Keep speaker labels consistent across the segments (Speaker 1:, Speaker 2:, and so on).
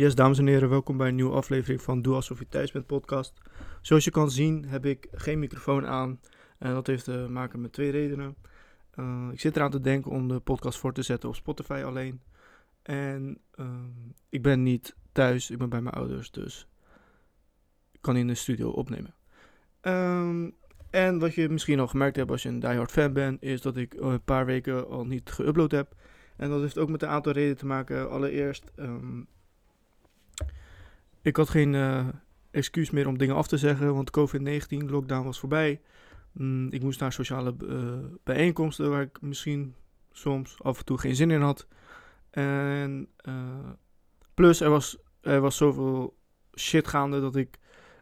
Speaker 1: Yes, dames en heren, welkom bij een nieuwe aflevering van Doe Alsof je thuis bent podcast. Zoals je kan zien heb ik geen microfoon aan en dat heeft te maken met twee redenen. Uh, ik zit eraan te denken om de podcast voor te zetten op Spotify alleen. En uh, ik ben niet thuis, ik ben bij mijn ouders, dus ik kan in de studio opnemen. Um, en wat je misschien al gemerkt hebt als je een diehard fan bent, is dat ik een paar weken al niet geüpload heb. En dat heeft ook met een aantal redenen te maken. Allereerst, um, ik had geen uh, excuus meer om dingen af te zeggen, want COVID-19 lockdown was voorbij. Mm, ik moest naar sociale uh, bijeenkomsten waar ik misschien soms af en toe geen zin in had. En uh, plus, er was, er was zoveel shit gaande dat ik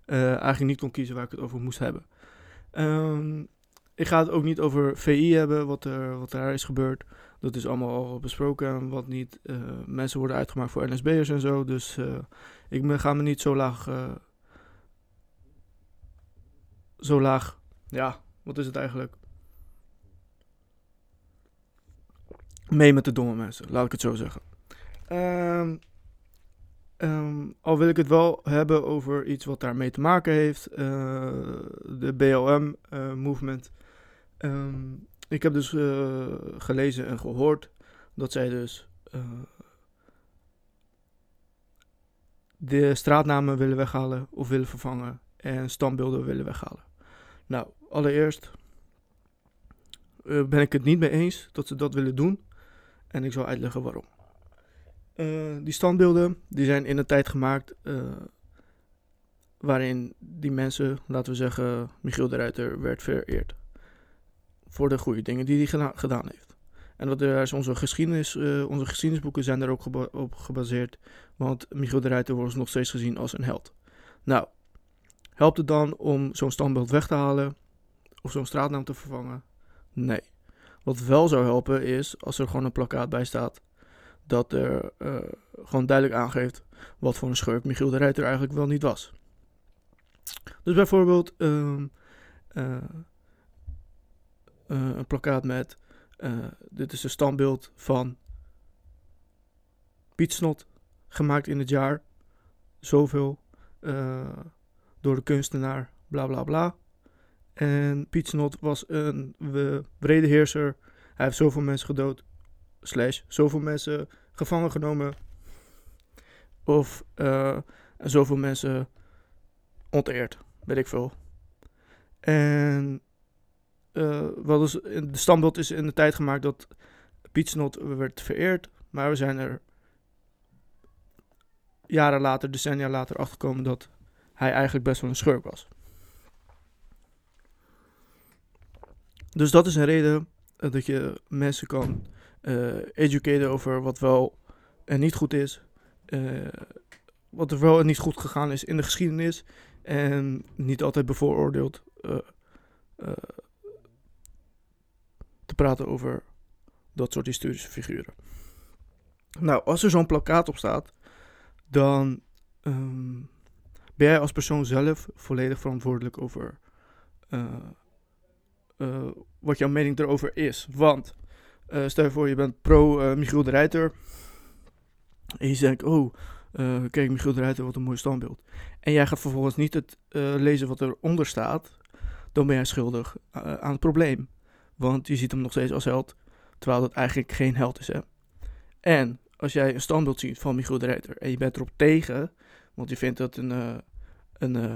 Speaker 1: eigenlijk niet kon kiezen waar ik het over moest hebben. Um, ik ga het ook niet over VI hebben, wat er, wat daar is gebeurd. Dat is allemaal al besproken wat niet. Uh, mensen worden uitgemaakt voor NSB'ers en zo. Dus uh, ik ga me niet zo laag. Uh, zo laag. Ja, wat is het eigenlijk? Mee met de domme mensen, laat ik het zo zeggen. Um, um, al wil ik het wel hebben over iets wat daarmee te maken heeft. de BLM-movement. Um, ik heb dus uh, gelezen en gehoord dat zij dus uh, de straatnamen willen weghalen of willen vervangen en standbeelden willen weghalen. Nou, allereerst uh, ben ik het niet mee eens dat ze dat willen doen en ik zal uitleggen waarom. die standbeelden die zijn in een tijd gemaakt waarin die mensen, laten we zeggen, Michiel de Ruiter werd vereerd voor de goede dingen die hij gedaan heeft. En dat is onze geschiedenis, uh, onze geschiedenisboeken zijn daar ook op gebaseerd. Want Michiel de Ruiter wordt nog steeds gezien als een held. Nou, helpt het dan om zo'n standbeeld weg te halen? Of zo'n straatnaam te vervangen? Nee. Wat wel zou helpen is als er gewoon een plakkaat bij staat. Dat er uh, gewoon duidelijk aangeeft wat voor een schurk Michiel de Ruiter eigenlijk wel niet was. Dus bijvoorbeeld. Uh, uh, een plakkaat met: uh, Dit is een standbeeld van Piet Snot, gemaakt in het jaar zoveel uh, door de kunstenaar, bla bla bla. En Piet Snot was een brede heerser. Hij heeft zoveel mensen gedood, slash, zoveel mensen gevangen genomen. Of zoveel mensen onteerd, weet ik veel. En uh, wel dus, de standbeeld is in de tijd gemaakt dat Piet Snot werd vereerd. Maar we zijn er jaren later, decennia later, achtergekomen dat hij eigenlijk best wel een schurk was. Dus dat is een reden uh, dat je mensen kan uh, educaten over wat wel en niet goed is. wat er wel en niet goed gegaan is in de geschiedenis. En niet altijd bevooroordeeld praten over dat soort historische figuren. Nou, als er zo'n plakkaat op staat, dan um, ben jij als persoon zelf volledig verantwoordelijk over uh, uh, wat jouw mening erover is. Want uh, stel je voor, je bent pro Michiel de Ruiter. En je zegt, oh, kijk Michiel de Ruiter, wat een mooi standbeeld. En jij gaat vervolgens niet het lezen wat eronder staat. Dan ben jij schuldig aan het probleem. Want je ziet hem nog steeds als held, terwijl dat eigenlijk geen held is. Hè? En als jij een standbeeld ziet van Michiel de Ruiter en je bent erop tegen, want je vindt dat een, uh, een uh,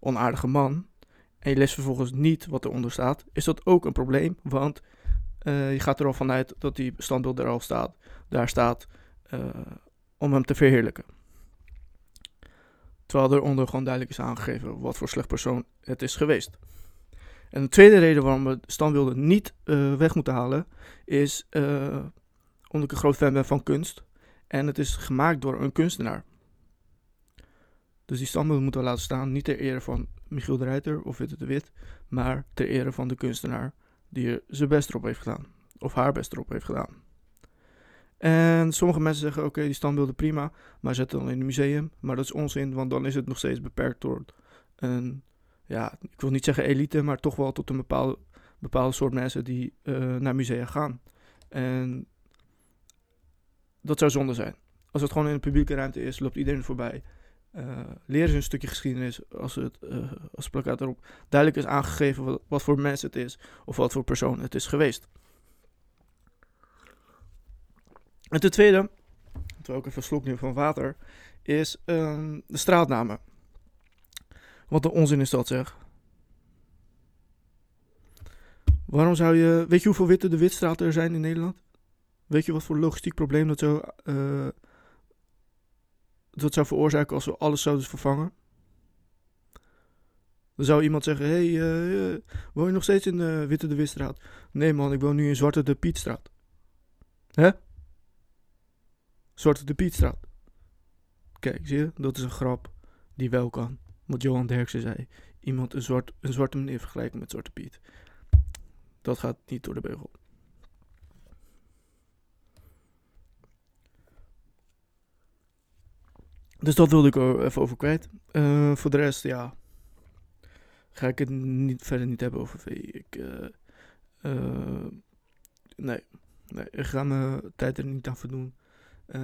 Speaker 1: onaardige man, en je leest vervolgens niet wat eronder staat, is dat ook een probleem. Want uh, je gaat er al vanuit dat die standbeeld er al staat, daar staat om hem te verheerlijken. Terwijl eronder gewoon duidelijk is aangegeven wat voor slecht persoon het is geweest. En de tweede reden waarom we standbeelden niet uh, weg moeten halen, is uh, omdat ik een groot fan ben van kunst. En het is gemaakt door een kunstenaar. Dus die standbeelden moeten we laten staan, niet ter ere van Michiel de Ruiter of Witte de Wit, maar ter ere van de kunstenaar die er zijn best erop heeft gedaan. Of haar best erop heeft gedaan. En sommige mensen zeggen, oké, die standbeelden prima, maar zet dan in een museum. Maar dat is onzin, want dan is het nog steeds beperkt door een ja, ik wil niet zeggen elite, maar toch wel tot een bepaalde, bepaalde soort mensen die uh, naar musea gaan. En dat zou zonde zijn. als het gewoon in een publieke ruimte is, loopt iedereen er voorbij. Uh, leren ze een stukje geschiedenis als het uh, als plakkaat erop duidelijk is aangegeven wat, voor mens het is of wat voor persoon het is geweest. En ten tweede, terwijl ik even slok nu van water, is um, de straatnamen. Wat een onzin is dat zeg. Waarom zou je. Weet je hoeveel witte de witstraten er zijn in Nederland? Weet je wat voor logistiek probleem dat zou, uh, dat zou veroorzaken als we alles zouden vervangen? Dan zou iemand zeggen: hey, uh, woon je nog steeds in de Witte de Witstraat? Nee, man, ik woon nu in Zwarte de Pietstraat. Hè? Zwarte de Pietstraat. Kijk, zie je? Dat is een grap die wel kan. Wat Johan Derksen zei. Iemand een, een zwarte meneer vergelijken met Zwarte Piet. Dat gaat niet door de beugel. Dus dat wilde ik er even over kwijt. Uh, voor de rest, ja. Ga ik het niet, verder niet hebben over VI. Ik, uh, uh, nee, nee, ik ga mijn tijd er niet aan verdoen.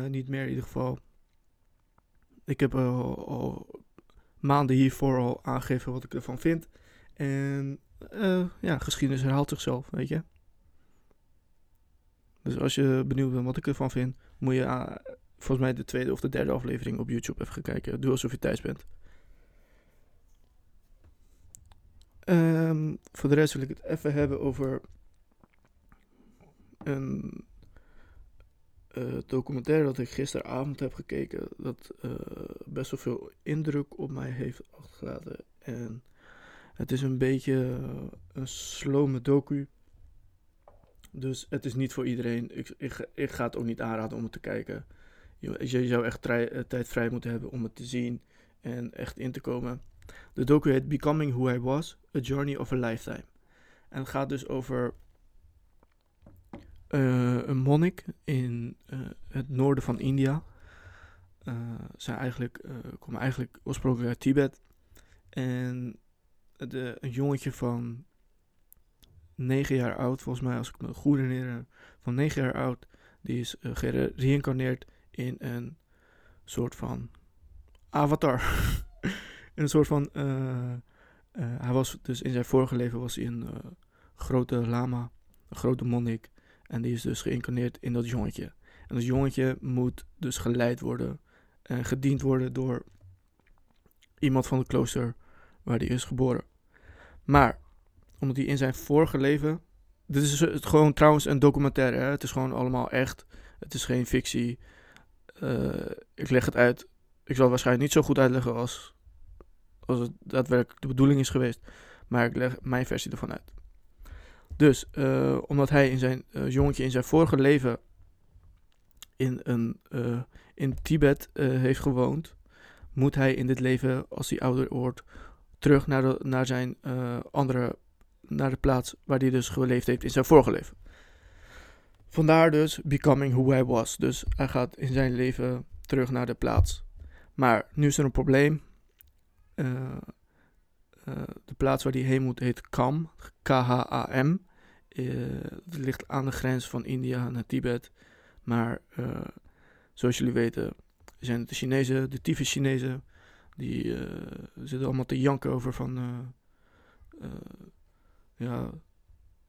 Speaker 1: niet meer in ieder geval. Ik heb al, maanden hiervoor al aangegeven wat ik ervan vind. En ja, geschiedenis herhaalt zichzelf, weet je. Dus als je benieuwd bent wat ik ervan vind, moet je volgens mij de tweede of de derde aflevering op YouTube even gaan kijken. Doe alsof je thuis bent. Um, voor de rest wil ik het even hebben over een uh, documentaire dat ik gisteravond heb gekeken. Dat uh, best wel veel indruk op mij heeft achtergelaten. En het is een beetje een slome docu. Dus het is niet voor iedereen. Ik, ik, ik ga het ook niet aanraden om het te kijken. Je, zou echt eh, tijd vrij moeten hebben om het te zien en echt in te komen. De docu heet Becoming Who I Was, A Journey of a Lifetime. En het gaat dus over uh, een monnik in uh, het noorden van India. Uh, zij eigenlijk, komen eigenlijk oorspronkelijk uit Tibet. En de, een jongetje van 9 jaar oud, volgens mij als ik me goed herinner, van 9 jaar oud, die is gereïncarneerd in een soort van avatar. in een soort van. Hij was dus in zijn vorige leven was hij een grote lama, een grote monnik. En die is dus geïncarneerd in dat jongetje. En dat jongetje moet dus geleid worden en gediend worden door iemand van het klooster waar hij is geboren. Maar omdat hij in zijn vorige leven. Dit is het gewoon trouwens een documentaire. Hè? Het is gewoon allemaal echt. Het is geen fictie. Uh, ik leg het uit. Ik zal het waarschijnlijk niet zo goed uitleggen als, als het daadwerkelijk de bedoeling is geweest. Maar ik leg mijn versie ervan uit. Dus, uh, omdat hij in zijn uh, jongetje in zijn vorige leven in, een, in Tibet heeft gewoond, moet hij in dit leven, als hij ouder wordt, terug naar, de, naar zijn andere, naar de plaats waar hij dus geleefd heeft in zijn vorige leven. Vandaar dus Becoming Who I Was. Dus hij gaat in zijn leven terug naar de plaats. Maar nu is er een probleem. De plaats waar hij heen moet heet Kam. K-H-A-M. Eh, het ligt aan de grens van India naar Tibet. Maar zoals jullie weten zijn het de Chinezen, de tyfus Chinezen. Die zitten allemaal te janken over van... ja,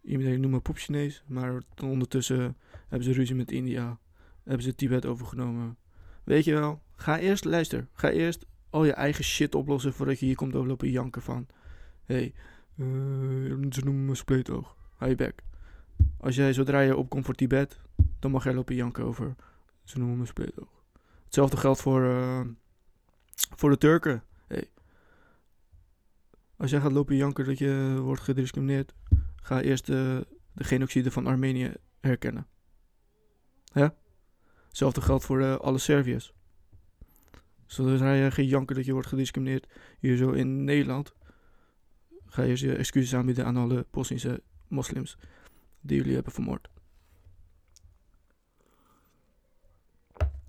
Speaker 1: Iedereen noemt me poep Chinees, maar ondertussen hebben ze ruzie met India. Hebben ze Tibet overgenomen. Weet je wel, ga eerst, luister, ga eerst al je eigen shit oplossen voordat je hier komt overlopen janken van... Hé, hey, ze noemen me spleetoog. Hou je bek. Als jij zodra je opkomt voor Tibet, dan mag jij lopen janken over... Ze noemen me spleetoog. Hetzelfde geldt voor, uh, voor de Turken. Hey. Als jij gaat lopen janken dat je wordt gediscrimineerd, Ga eerst de, de genocide van Armenië herkennen. Ja? Hetzelfde geldt voor uh, alle Serviërs. Zodra je geen janker dat je wordt gediscrimineerd hier zo in Nederland, ga je je excuses aanbieden aan alle Bosnische moslims die jullie hebben vermoord.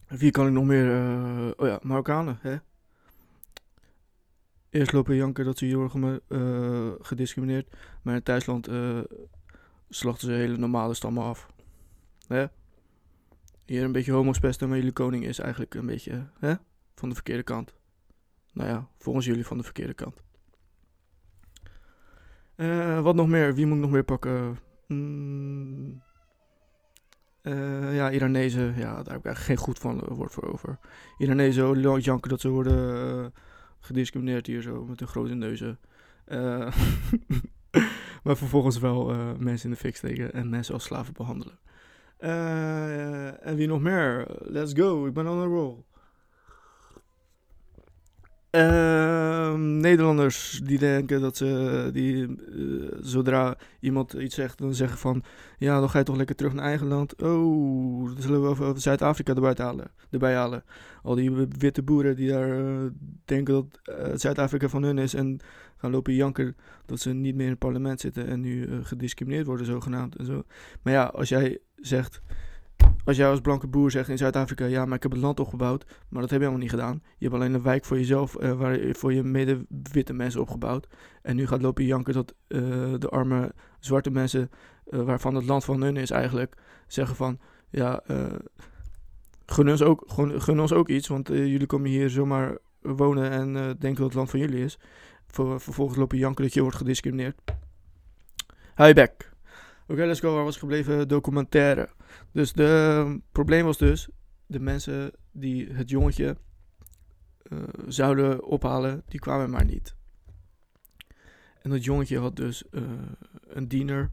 Speaker 1: Wie kan ik nog meer? Uh, oh ja, Marokkanen, hè? Eerst lopen janken dat ze hier worden uh, gediscrimineerd. Maar in thuisland uh, slachten ze hele normale stammen af. Hè? hier een beetje homo's pesten, maar jullie koning is eigenlijk een beetje hè, van de verkeerde kant. Nou ja, volgens jullie van de verkeerde kant. Eh, wat nog meer? Wie moet ik nog meer pakken? Mm, eh, ja, Iranezen. Ja, daar heb ik eigenlijk geen goed van eh, woord voor over. Iranezen, janken dat ze worden gediscrimineerd hier zo met hun grote neuzen. maar vervolgens wel mensen in de fik steken en mensen als slaven behandelen. en wie nog meer? Let's go, ik ben on a roll. Uh, Nederlanders die denken dat ze, die, uh, zodra iemand iets zegt, dan zeggen van, ja, dan ga je toch lekker terug naar eigen land. Oh, dan zullen we over Zuid-Afrika erbij halen, erbij halen. Al die witte boeren die daar uh, denken dat uh, Zuid-Afrika van hun is en gaan lopen janken dat ze niet meer in het parlement zitten en nu gediscrimineerd worden zogenaamd en zo. Maar ja, als jij zegt, als jij als blanke boer zegt in Zuid-Afrika, ja, maar ik heb het land opgebouwd, maar dat heb je helemaal niet gedaan. Je hebt alleen een wijk voor jezelf, uh, waar, voor je mede-witte mensen opgebouwd. En nu gaat lopen janken dat uh, de arme zwarte mensen, uh, waarvan het land van hun is eigenlijk, zeggen van, ja, gun, ons ook, gun, gun ons ook iets, want jullie komen hier zomaar wonen en denken dat het land van jullie is. Ver, vervolgens lopen janken dat je wordt gediscrimineerd. Hou back. Oké, let's go. Waar was gebleven? Documentaire. Dus de probleem was dus de mensen die het jongetje uh, zouden ophalen, die kwamen maar niet. En dat jongetje had dus uh, een diener,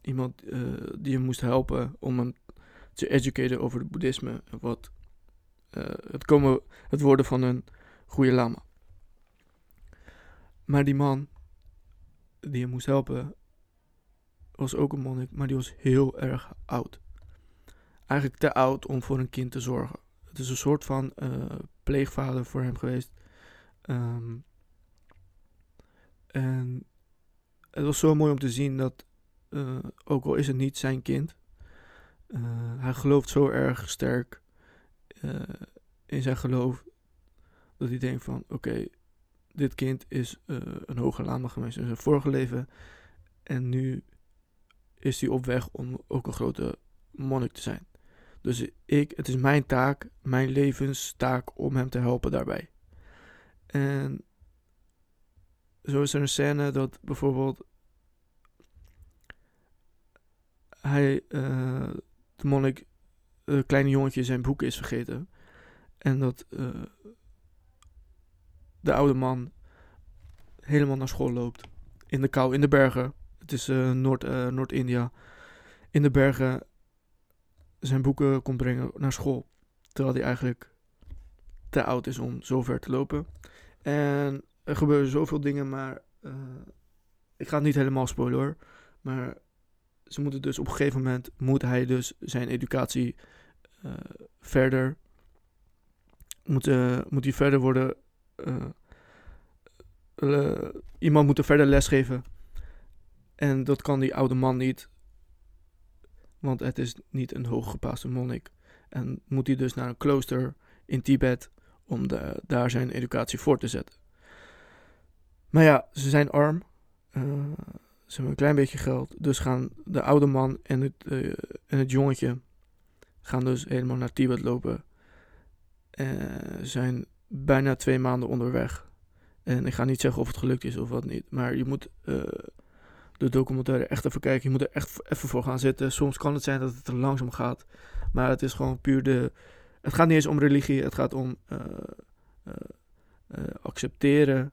Speaker 1: iemand uh, die hem moest helpen om hem te educaten over het boeddhisme, wat het, komen, het worden van een goede lama. Maar die man die hem moest helpen, was ook een monnik, maar die was heel erg oud. Eigenlijk te oud om voor een kind te zorgen. Het is een soort van uh, pleegvader voor hem geweest. Um, en het was zo mooi om te zien dat, uh, ook al is het niet zijn kind, uh, hij gelooft zo erg sterk in zijn geloof, dat hij denkt van, oké, dit kind is een hoge lama geweest in zijn vorige leven. En nu is hij op weg om ook een grote monnik te zijn. Dus ik, het is mijn taak, mijn levenstaak om hem te helpen daarbij. En zo is er een scène dat bijvoorbeeld hij, uh, de monnik, het kleine jongetje zijn boek is vergeten. En dat uh, de oude man helemaal naar school loopt. In de kou, in de bergen. Is uh, Noord, uh, Noord-India. In de bergen zijn boeken komt brengen naar school. Terwijl hij eigenlijk te oud is om zo ver te lopen. En er gebeuren zoveel dingen, maar uh, ik ga het niet helemaal spoilen hoor. Maar ze moeten dus op een gegeven moment, moet hij dus zijn educatie verder, moet, moet hij verder worden, iemand moet er verder lesgeven en dat kan die oude man niet, want het is niet een hooggepaaste monnik. En moet hij dus naar een klooster in Tibet om de, daar zijn educatie voor te zetten. Maar ja, ze zijn arm. Uh, ze hebben een klein beetje geld. Dus gaan de oude man en het, uh, en het jongetje gaan dus helemaal naar Tibet lopen. Uh, zijn bijna twee maanden onderweg. En ik ga niet zeggen of het gelukt is of wat niet. Maar je moet de documentaire echt even kijken. Je moet er echt even voor gaan zitten. Soms kan het zijn dat het te langzaam gaat. Maar het is gewoon puur de. Het gaat niet eens om religie. Het gaat om uh, uh, uh, accepteren.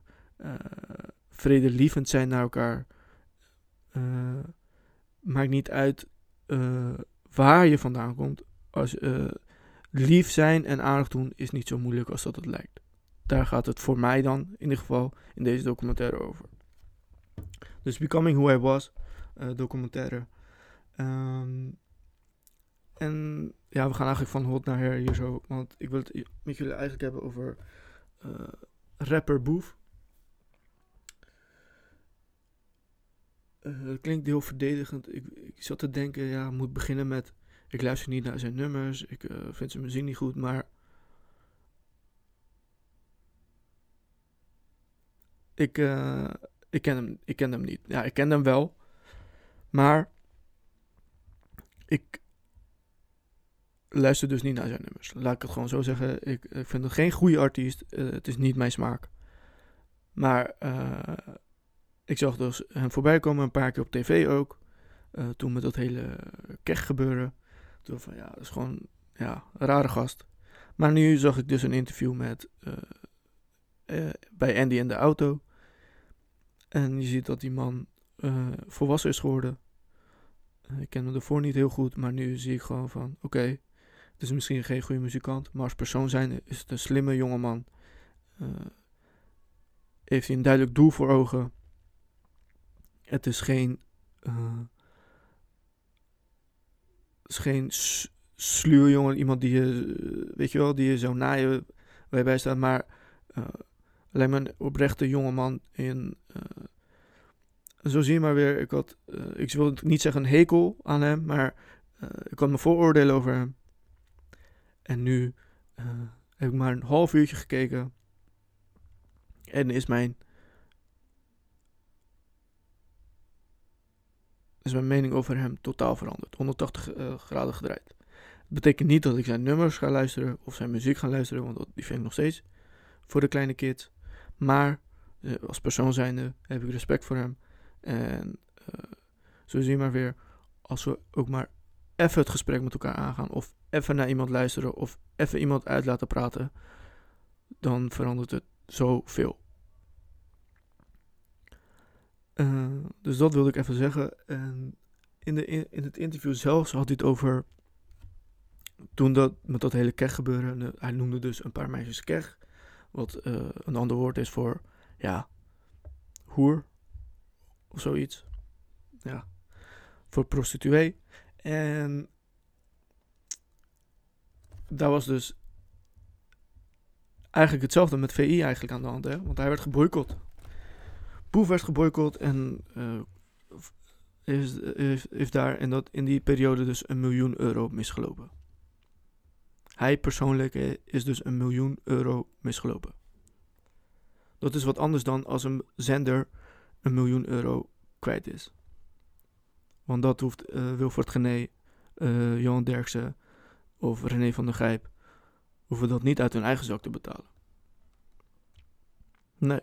Speaker 1: vredelievend zijn naar elkaar. maakt niet uit waar je vandaan komt. Als, lief zijn en aardig doen is niet zo moeilijk als dat het lijkt. Daar gaat het voor mij dan, in ieder geval, in deze documentaire over. Dus Becoming Who I Was, uh, documentaire. Um, en ja, we gaan eigenlijk van hot naar her hier zo. Want ik wil het met jullie eigenlijk hebben over uh, rapper Boef. Uh, het klinkt heel verdedigend. Ik, ik zat te denken, ja, moet beginnen met... Ik luister niet naar zijn nummers. Ik vind zijn muziek niet goed, maar... Ik, ik ken hem, ik ken hem niet. Ja, ik ken hem wel. Maar ik luister dus niet naar zijn nummers. Laat ik het gewoon zo zeggen. Ik, ik vind het geen goede artiest. Eh, het is niet mijn smaak. Maar uh, ik zag dus hem voorbij komen een paar keer op tv ook. Uh, toen met dat hele kech gebeuren. Toen van ja, dat is gewoon ja, een rare gast. Maar nu zag ik dus een interview met bij Andy in de auto. En je ziet dat die man volwassen is geworden. Ik ken hem ervoor niet heel goed, maar nu zie ik gewoon van oké, het is misschien geen goede muzikant, maar als persoon zijn is het een slimme jongeman. Uh, heeft hij een duidelijk doel voor ogen. Het is geen, uh, het is geen sluwe jongen, iemand die je, weet je wel, die je zo na je bij staat, maar uh, alleen een oprechte jongeman in zo zie je maar weer, ik had, uh, ik wil niet zeggen een hekel aan hem, maar uh, ik had mijn vooroordelen over hem. En nu uh, heb ik maar een half uurtje gekeken. En is mijn, is mijn mening over hem totaal veranderd. 180 graden gedraaid. Dat betekent niet dat ik zijn nummers ga luisteren of zijn muziek ga luisteren, want die vind ik nog steeds voor de kleine kids. Maar als persoon zijnde heb ik respect voor hem. En uh, zo zie je maar weer, als we ook maar even het gesprek met elkaar aangaan, of even naar iemand luisteren, of even iemand uit laten praten, dan verandert het zoveel. Uh, dus dat wilde ik even zeggen. En in, de, in, het interview zelfs had hij het over. Toen dat met dat hele keg gebeuren. Hij noemde dus een paar meisjes keg. Wat uh, een ander woord is voor. Ja. Hoer of zoiets. Ja, voor prostituee. En daar was dus eigenlijk hetzelfde met VI eigenlijk aan de hand, hè? want hij werd geboycott. Boef werd geboycott en uh, is, is, daar in, dat, in die periode dus een miljoen euro misgelopen. Hij persoonlijk eh, is dus een miljoen euro misgelopen. Dat is wat anders dan als een zender een miljoen euro kwijt is. Want dat hoeft uh, Wilfred Gené, uh, Johan Derksen of René van der Gijp... hoeven dat niet uit hun eigen zak te betalen. Nee.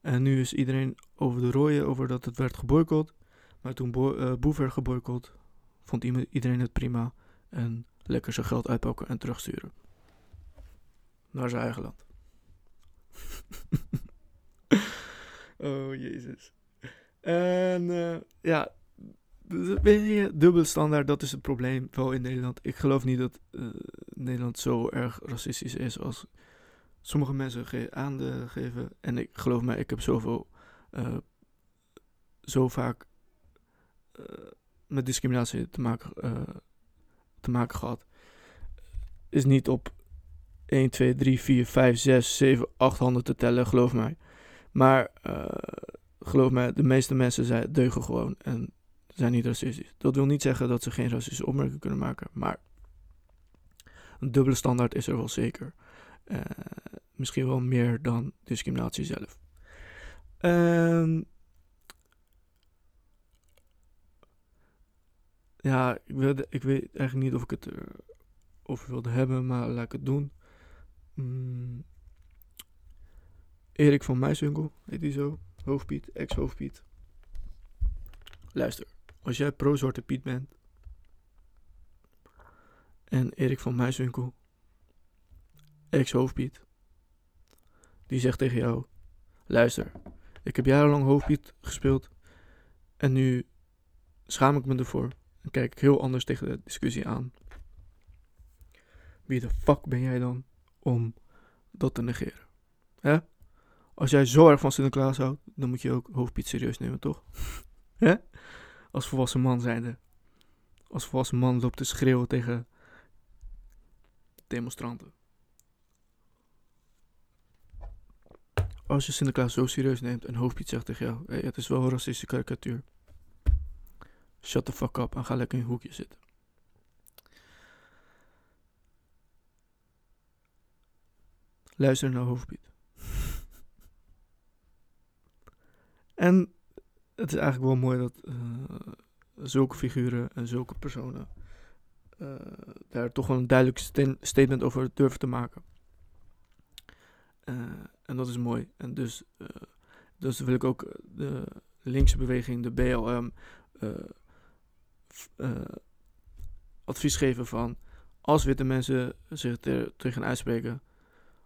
Speaker 1: En nu is iedereen over de rooien over dat het werd geboycott. Maar toen Bo Boef werd geboycott, vond iedereen het prima. En lekker zijn geld uitpakken en terugsturen. Naar zijn eigen land. Oh, jezus. En uh, ja, weet je, dubbele standaard, dat is het probleem wel in Nederland. Ik geloof niet dat uh, Nederland zo erg racistisch is als sommige mensen ge aangeven. En ik geloof mij, ik heb zoveel, uh, zo vaak met discriminatie te maken, te maken gehad. Is niet op 1, 2, 3, 4, 5, 6, 7, 8 handen te tellen, geloof mij. Maar uh, geloof me, de meeste mensen zijn, deugen gewoon en zijn niet racistisch. Dat wil niet zeggen dat ze geen racistische opmerkingen kunnen maken, maar een dubbele standaard is er wel zeker. Uh, misschien wel meer dan discriminatie zelf. Um, ja, ik, wilde, ik weet eigenlijk niet of ik het erover wilde hebben, maar laat ik het doen. Mm. Erik van Muiswinkel, heet hij zo. Hoofdpiet, ex-hoofdpiet. Luister, als jij pro-zwarte Piet bent. En Erik van Muiswinkel, ex-hoofdpiet. Die zegt tegen jou: Luister, ik heb jarenlang hoofdpiet gespeeld. En nu schaam ik me ervoor. En kijk ik heel anders tegen de discussie aan. Wie de fuck ben jij dan om dat te negeren? Hè? Als jij zo erg van Sinterklaas houdt, dan moet je ook hoofdpiet serieus nemen, toch? Hè? Als volwassen man zijnde. Als volwassen man loopt te schreeuwen tegen demonstranten. Als je Sinterklaas zo serieus neemt en hoofdpiet zegt tegen jou: het is wel een racistische karikatuur. Shut the fuck up en ga lekker in een hoekje zitten. Luister naar hoofdpiet. En het is eigenlijk wel mooi dat uh, zulke figuren en zulke personen daar toch wel een duidelijk statement over durven te maken. en dat is mooi. En dus, dus wil ik ook de linkse beweging, de BLM, advies geven van als witte mensen zich er tegen uitspreken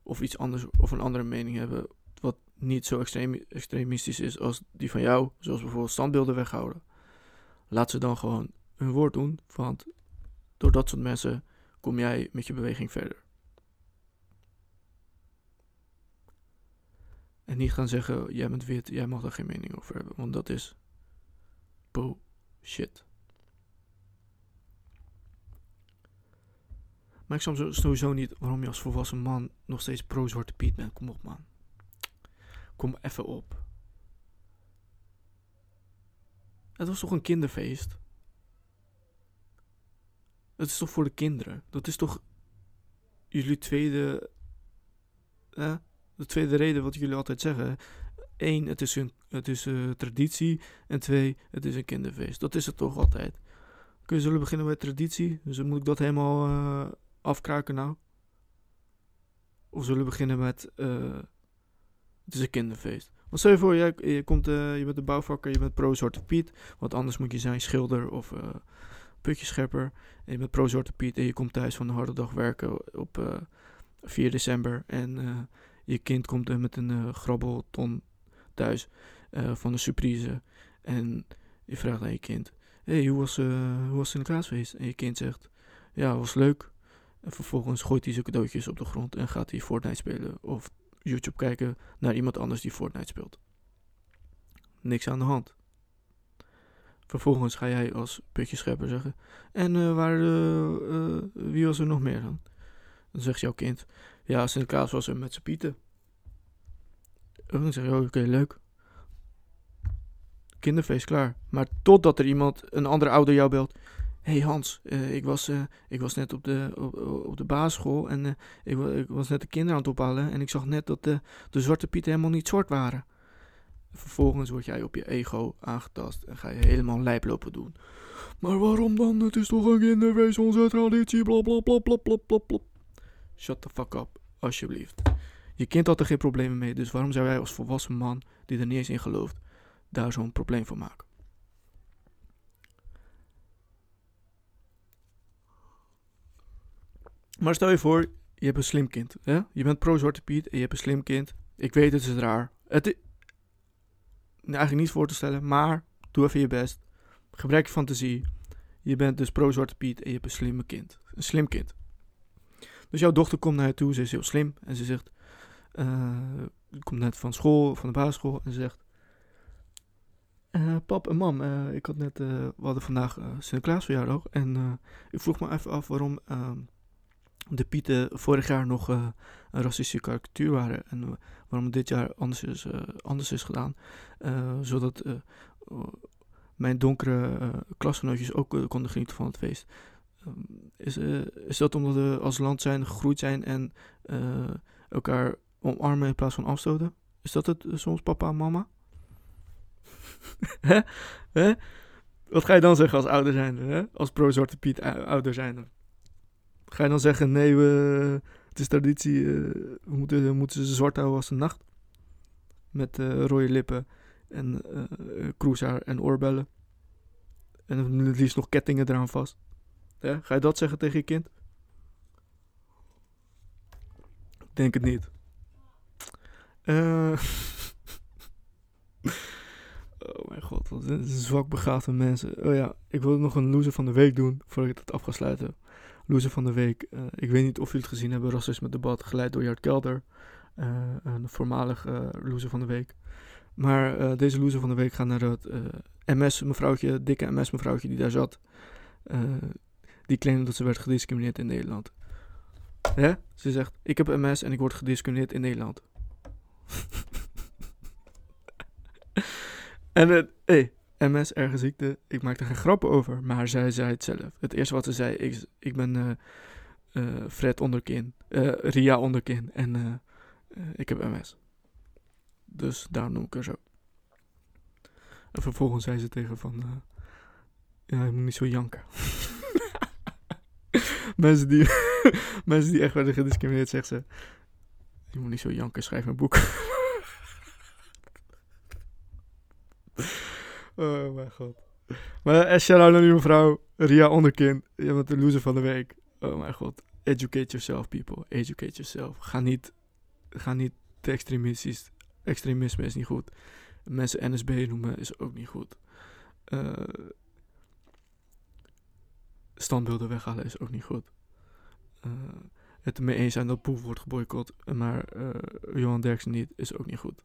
Speaker 1: of iets anders of een andere mening hebben wat niet zo extremistisch is als die van jou, zoals bijvoorbeeld standbeelden weghouden, laat ze dan gewoon hun woord doen, want door dat soort mensen kom jij met je beweging verder. En niet gaan zeggen, jij bent wit, jij mag daar geen mening over hebben, want dat is bullshit. Maar ik snap sowieso niet waarom je als volwassen man nog steeds pro-Zwarte Piet bent. Kom op, man. Kom even op. Het was toch een kinderfeest? Het is toch voor de kinderen? Dat is toch jullie tweede. Eh, de tweede reden wat jullie altijd zeggen. Eén, het is, een, het is uh, traditie. En twee, het is een kinderfeest. Dat is het toch altijd. Kun je zullen beginnen met traditie? Dus moet ik dat helemaal uh, afkraken nou? Of zullen we beginnen met... Uh, het is een kinderfeest. Want stel je voor, jij, je, komt, uh, je bent een bouwvakker, je bent pro-Zwarte Piet. Want anders moet je zijn schilder of uh, putjeschepper. En je bent pro-Zwarte Piet en je komt thuis van een harde dag werken op uh, 4 december. En je kind komt met een grabbelton thuis van een surprise. En je vraagt aan je kind, hey, hoe was, hoe was Sinterklaasfeest? En je kind zegt, ja, was leuk. En vervolgens gooit hij zijn cadeautjes op de grond en gaat hij Fortnite spelen. Of YouTube kijken naar iemand anders die Fortnite speelt. Niks aan de hand. Vervolgens ga jij als putjeschepper zeggen. En uh, waar, uh, wie was er nog meer dan? Dan zegt jouw kind. Ja, Sinterklaas was er met zijn pieten. En dan zeg je, oh, oké, leuk. Kinderfeest klaar. Maar totdat er iemand, een andere ouder jou belt hey Hans, uh, ik, was, uh, ik was net op de, op, de basisschool en uh, ik, ik, was net de kinderen aan het ophalen en ik zag net dat de, de zwarte pieten helemaal niet zwart waren. Vervolgens word jij op je ego aangetast en ga je helemaal lijp lopen doen. Maar waarom dan? Het is toch een kinderfeest, onze traditie, bla bla bla bla bla bla bla. Shut the fuck up, alsjeblieft. Je kind had er geen problemen mee, dus waarom zou jij als volwassen man, die er niet eens in gelooft, daar zo'n probleem van maken? Maar stel je voor, je hebt een slim kind. Hè? Je bent pro-Zwarte Piet en je hebt een slim kind. Ik weet, het is raar. Het is eigenlijk niet voor te stellen, maar doe even je best. Gebruik je fantasie. Je bent dus pro-Zwarte Piet en je hebt een slimme kind. Een slim kind. Dus jouw dochter komt naar je toe, ze is heel slim. En ze zegt, uh, komt net van school, van de basisschool. En ze zegt, uh, pap en mam, uh, ik had net, we hadden vandaag Sinterklaas verjaardag. En ik vroeg me even af waarom ehm, de Pieten vorig jaar nog uh, een racistische karikatuur waren. En waarom dit jaar anders is, uh, anders is gedaan. Uh, zodat mijn donkere klasgenootjes ook konden genieten van het feest. Um, is, is dat omdat we als land zijn, gegroeid zijn en elkaar omarmen in plaats van afstoten? Is dat het soms, papa en mama? Hè? Hè? Wat ga je dan zeggen als ouder zijn, hè? Als pro-zwarte Piet ouder zijn? Ga je dan zeggen, nee, we, het is traditie, uh, we, moeten, we moeten ze zwart houden als de nacht? Met uh, rode lippen en uh, en oorbellen. En het liefst nog kettingen eraan vast. Ja, ga je dat zeggen tegen je kind? Ik denk het niet. oh mijn god, wat een zwak begaafde mensen. Oh ja, ik wil nog een loser van de week doen voordat ik het af sluiten. Loser van de week. Uh, ik weet niet of jullie het gezien hebben. Racisme debat geleid door Jart Kelder. Uh, een voormalig uh, loser van de week. Maar deze loser van de week gaat naar het MS mevrouwtje, dikke MS mevrouwtje die daar zat. die claimde dat ze werd gediscrimineerd in Nederland. Hè? Ze zegt, ik heb MS en ik word gediscrimineerd in Nederland. en het, hey, MS, erge ziekte. Ik maakte geen grappen over, maar zij zei het zelf. Het eerste wat ze zei, ik, ik ben uh, uh, Fred onderkin, uh, Ria onderkin en ik heb MS. Dus daarom noem ik haar zo. En vervolgens zei ze tegen van, ja, je moet niet zo janken. mensen, die, mensen die echt werden gediscrimineerd, zegt ze... Je moet niet zo janken, schrijf een boek. oh mijn god. Maar en shout-out naar uw mevrouw Ria Onderkin. Je bent de loser van de week. Oh mijn god. Educate yourself, people. Educate yourself. Ga niet, ga niet te extremistisch. Extremisme is niet goed. Mensen NSB noemen is ook niet goed. Uh, standbeelden weghalen is ook niet goed. Uh, het ermee eens zijn dat Poef wordt geboycott, maar uh, Johan Derksen niet, is ook niet goed.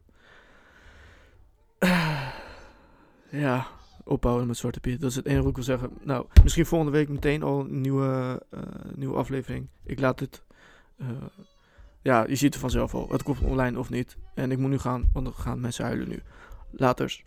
Speaker 1: Ja, opbouwen met Zwarte Piet. Dat is het enige wat ik wil zeggen. Nou, misschien volgende week meteen al een nieuwe, uh, nieuwe aflevering. Ik laat het. Uh, ja, je ziet het vanzelf al. Het komt online of niet. En ik moet nu gaan, want dan gaan mensen huilen nu. Laters.